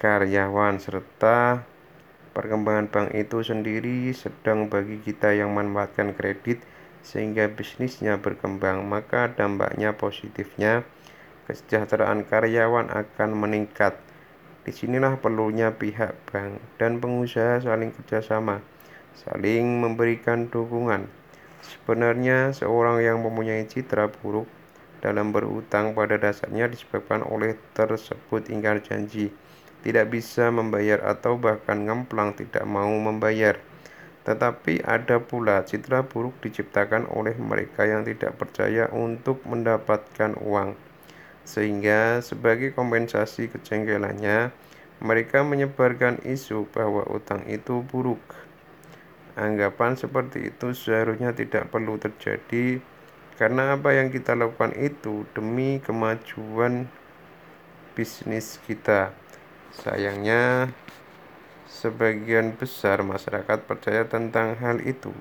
karyawan, serta perkembangan bank itu sendiri sedang bagi kita yang memanfaatkan kredit sehingga bisnisnya berkembang, maka dampaknya positifnya kesejahteraan karyawan akan meningkat. Di sinilah perlunya pihak bank dan pengusaha saling kerjasama, saling memberikan dukungan. Sebenarnya, seorang yang mempunyai citra buruk dalam berutang pada dasarnya disebabkan oleh tersebut ingkar janji tidak bisa membayar atau bahkan ngemplang tidak mau membayar. Tetapi ada pula citra buruk diciptakan oleh mereka yang tidak percaya untuk mendapatkan uang. Sehingga sebagai kompensasi kejengkelannya, mereka menyebarkan isu bahwa utang itu buruk. Anggapan seperti itu seharusnya tidak perlu terjadi karena apa yang kita lakukan itu demi kemajuan bisnis kita. Sayangnya, sebagian besar masyarakat percaya tentang hal itu.